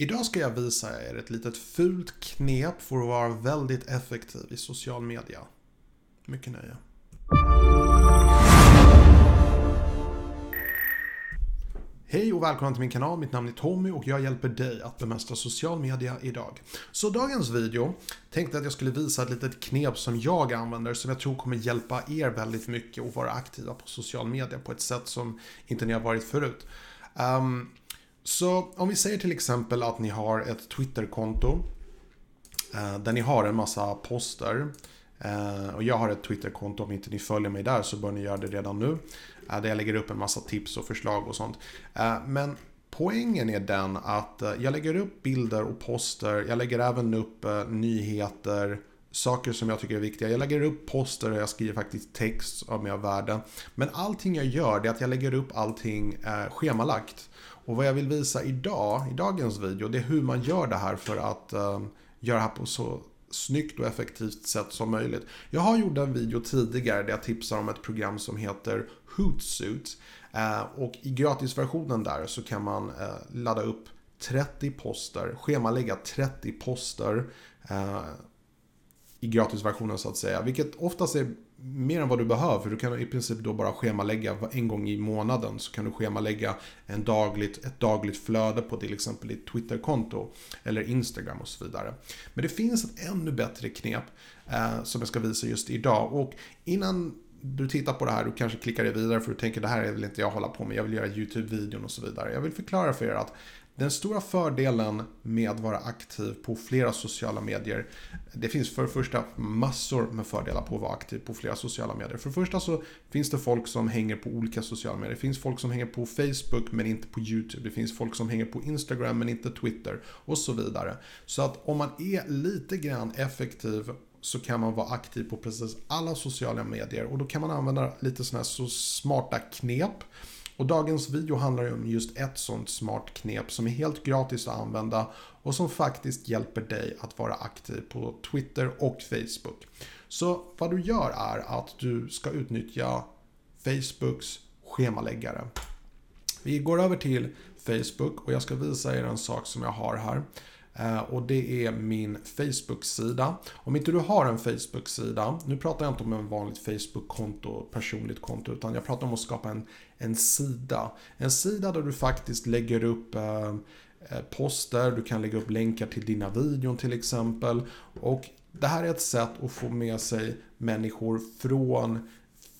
Idag ska jag visa er ett litet fult knep för att vara väldigt effektiv i social media. Mycket nöje. Hej och välkommen till min kanal, mitt namn är Tommy och jag hjälper dig att bemästra social media idag. Så dagens video tänkte att jag skulle visa ett litet knep som jag använder som jag tror kommer hjälpa er väldigt mycket att vara aktiva på social media på ett sätt som inte ni har varit förut. Um, så om vi säger till exempel att ni har ett Twitterkonto eh, där ni har en massa poster eh, och jag har ett Twitterkonto, om inte ni följer mig där så bör ni göra det redan nu. Eh, där jag lägger upp en massa tips och förslag och sånt. Men poängen är den att jag lägger upp bilder och poster. Jag lägger även upp nyheter, saker som jag tycker är viktiga. Jag lägger upp poster och jag skriver faktiskt text av mer värde. Men allting jag gör det är att jag lägger upp allting eh, schemalagt. Och vad jag vill visa idag, i dagens video, det är hur man gör det här för att eh, göra det här på så snyggt och effektivt sätt som möjligt. Jag har gjort en video tidigare där jag tipsar om ett program som heter Hootsuite. Eh, och i gratisversionen där så kan man eh, ladda upp 30 poster, schemalägga 30 poster eh, i gratisversionen så att säga. Vilket oftast är mer än vad du behöver. För du kan i princip då bara schemalägga en gång i månaden. Så kan du schemalägga en dagligt, ett dagligt flöde på till exempel ditt Twitterkonto. Eller Instagram och så vidare. Men det finns ett ännu bättre knep eh, som jag ska visa just idag. Och innan du tittar på det här, du kanske klickar dig vidare för du tänker det här är väl inte jag hålla på med, jag vill göra YouTube-videon och så vidare. Jag vill förklara för er att den stora fördelen med att vara aktiv på flera sociala medier, det finns för det första massor med fördelar på att vara aktiv på flera sociala medier. För det första så finns det folk som hänger på olika sociala medier. Det finns folk som hänger på Facebook men inte på YouTube. Det finns folk som hänger på Instagram men inte Twitter och så vidare. Så att om man är lite grann effektiv så kan man vara aktiv på precis alla sociala medier och då kan man använda lite sådana här så smarta knep och dagens video handlar om just ett sånt smart knep som är helt gratis att använda och som faktiskt hjälper dig att vara aktiv på Twitter och Facebook. Så vad du gör är att du ska utnyttja Facebooks schemaläggare. Vi går över till Facebook och jag ska visa er en sak som jag har här. Eh, och det är min Facebook-sida. Om inte du har en Facebook-sida, nu pratar jag inte om en vanligt Facebook-konto, personligt konto, utan jag pratar om att skapa en, en sida. En sida där du faktiskt lägger upp eh, eh poster, du kan lägga upp länkar till dina videon till exempel. Och det här är ett sätt att få med sig människor från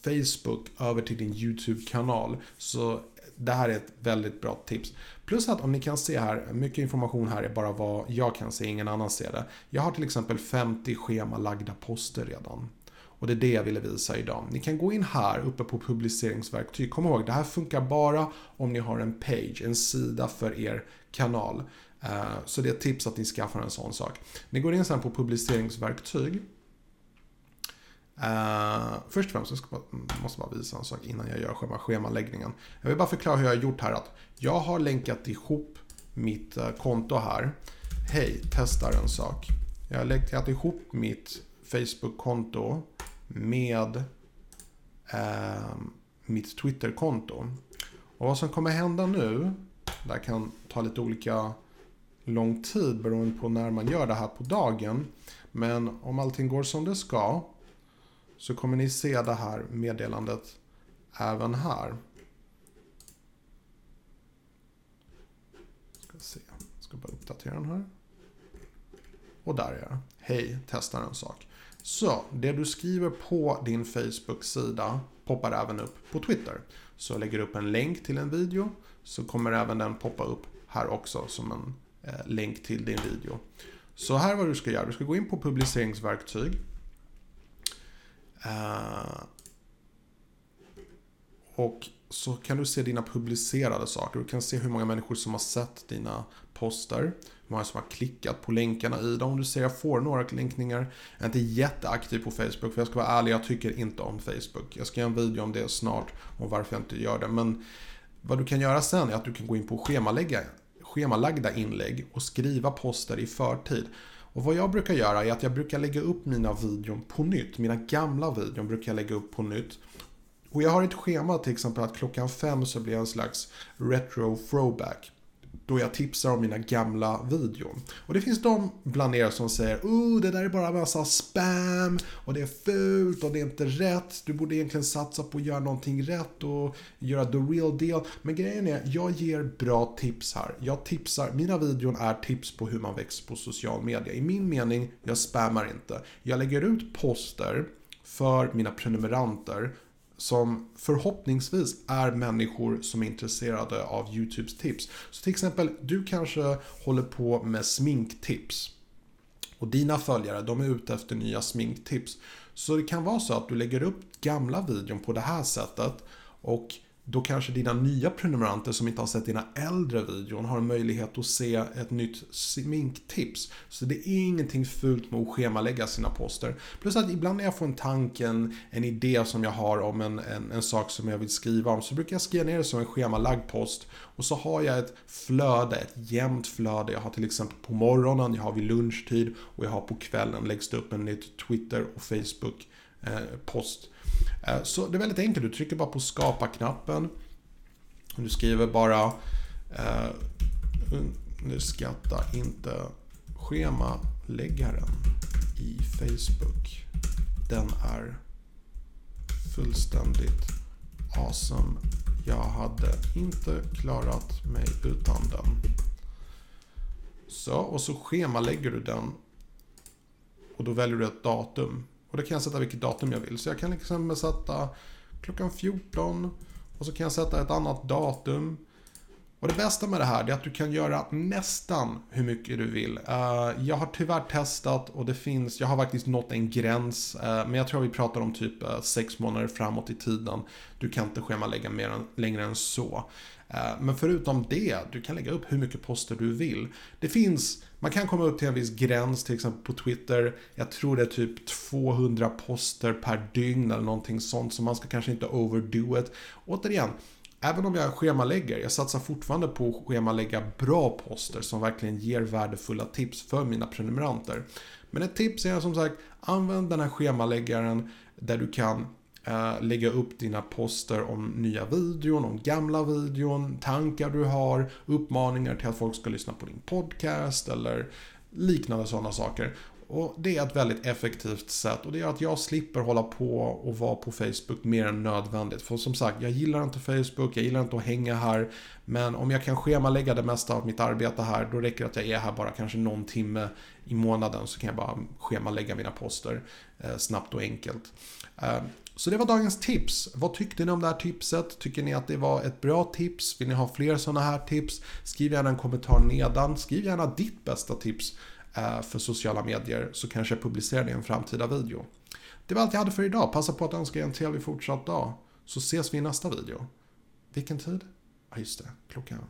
Facebook över till din YouTube-kanal. Så det här är ett väldigt bra tips. Plus att om ni kan se här, mycket information här är bara vad jag kan se, ingen annan ser det. Jag har till exempel 50 schemalagda poster redan. Och det är det jag ville visa idag. Ni kan gå in här uppe på publiceringsverktyg. Kom ihåg, det här funkar bara om ni har en page, en sida för er kanal. Eh, så det är ett tips att ni skaffar en sån sak. Ni går in sen på publiceringsverktyg. Uh, först och främst, så ska jag måste bara visa en sak innan jag gör själva schemaläggningen. Jag vill bara förklara hur jag har gjort här. Att jag har länkat ihop mitt uh, konto här. Hej, testar en sak. Jag har länkat ihop mitt Facebook-konto med uh, mitt Twitter-konto. Och vad som kommer hända nu, det här kan ta lite olika lång tid beroende på när man gör det här på dagen. Men om allting går som det ska så kommer ni se det här meddelandet även här. Ska se, ska bara uppdatera den här. Och där är jag. Hej, testar en sak. Så, det du skriver på din Facebook-sida poppar även upp på Twitter. Så jag lägger upp en länk till en video så kommer även den poppa upp här också som en eh, länk till din video. Så här vad du ska göra. Du ska gå in på publiceringsverktyg. Uh, och så kan du se dina publicerade saker. Du kan se hur många människor som har sett dina poster. Hur många som har klickat på länkarna i dem. Du ser jag får några länkningar. Jag är inte jätteaktiv på Facebook för jag ska vara ärlig, jag tycker inte om Facebook. Jag ska göra en video om det snart, om varför jag inte gör det. Men vad du kan göra sen är att du kan gå in på schemalägga, schemalagda inlägg och skriva poster i förtid. Och vad jag brukar göra är att jag brukar lägga upp mina videon på nytt. Mina gamla videon brukar jag lägga upp på nytt. Och jag har ett schema till exempel att klockan fem så blir jag en slags retro throwback då jag tipsar om mina gamla videon. Och det finns de bland er som säger oh, det där är bara massa spam och det är fult och det är inte rätt. Du borde egentligen satsa på att göra någonting rätt och göra the real deal. Men grejen är, jag ger bra tips här. Jag tipsar, mina videon är tips på hur man växer på social media. I min mening, jag spammar inte. Jag lägger ut poster för mina prenumeranter som förhoppningsvis är människor som är intresserade av YouTubes tips. Så till exempel, du kanske håller på med sminktips. Och dina följare, de är ute efter nya sminktips. Så det kan vara så att du lägger upp gamla videon på det här sättet och då kanske dina nya prenumeranter som inte har sett dina äldre videon har en möjlighet att se ett nytt sminktips. Så det är ingenting fult med att schemalägga sina poster. Plus att ibland när jag får en tanke, en, en idé som jag har om en, en, en, sak som jag vill skriva om så brukar jag skriva ner det som en schemalagd post och så har jag ett flöde, ett jämnt flöde. Jag har till exempel på morgonen, jag har vid lunchtid och jag har på kvällen läggs det upp en nytt Twitter och Facebook eh, post Eh, Eh, så det är väldigt enkelt, du trycker bara på skapa-knappen. Du skriver bara eh, underskatta inte schemaläggaren i Facebook. Den är fullständigt awesome. Jag hade inte klarat mig utan den. Så, och så schemalägger du den. Och då väljer du ett datum. Och då kan jag sätta vilket datum jag vill. Så jag kan liksom sätta klockan 14 och så kan jag sätta ett annat datum. Och det bästa med det här är att du kan göra nästan hur mycket du vill. Uh, jag har tyvärr testat och det finns, jag har faktiskt nått en gräns. Uh, men jag tror vi pratar om typ uh, sex månader framåt i tiden. Du kan inte schemalägga mer än, längre än så. Men förutom det, du kan lägga upp hur mycket poster du vill. Det finns man kan komma upp till en viss gräns, till exempel på Twitter. Jag tror det är typ 200 poster per dygn eller någonting sånt, så man ska kanske inte overdo it. Återigen, även om jag schemalägger, jag satsar fortfarande på att schemalägga bra poster som verkligen ger värdefulla tips för mina prenumeranter. Men ett tips är som sagt, använd den här schemaläggaren där du kan eh, lägga upp dina poster om nya videon, om gamla videon, tankar du har, uppmaningar till att folk ska lyssna på din podcast eller liknande sådana saker. Och Det är ett väldigt effektivt sätt och det gör att jag slipper hålla på och vara på Facebook mer än nödvändigt. För som sagt, jag gillar inte Facebook, jag gillar inte att hänga här. Men om jag kan schemalägga det mesta av mitt arbete här, då räcker det att jag är här bara kanske någon timme i månaden så kan jag bara schemalägga mina poster eh, snabbt och enkelt. Eh, så det var dagens tips. Vad tyckte ni om det här tipset? Tycker ni att det var ett bra tips? Vill ni ha fler sådana här tips? Skriv gärna en kommentar nedan. Skriv gärna ditt bästa tips Eh, för sociala medier så kanske jag publicerar det i en framtida video. Det var allt jag hade för idag. Passa på att önska er en trevlig fortsatt dag. Så ses vi i nästa video. Vilken tid? Ja, just det. Klockan...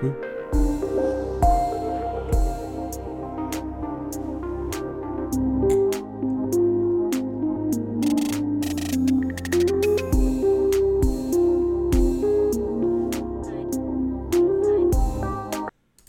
Sju.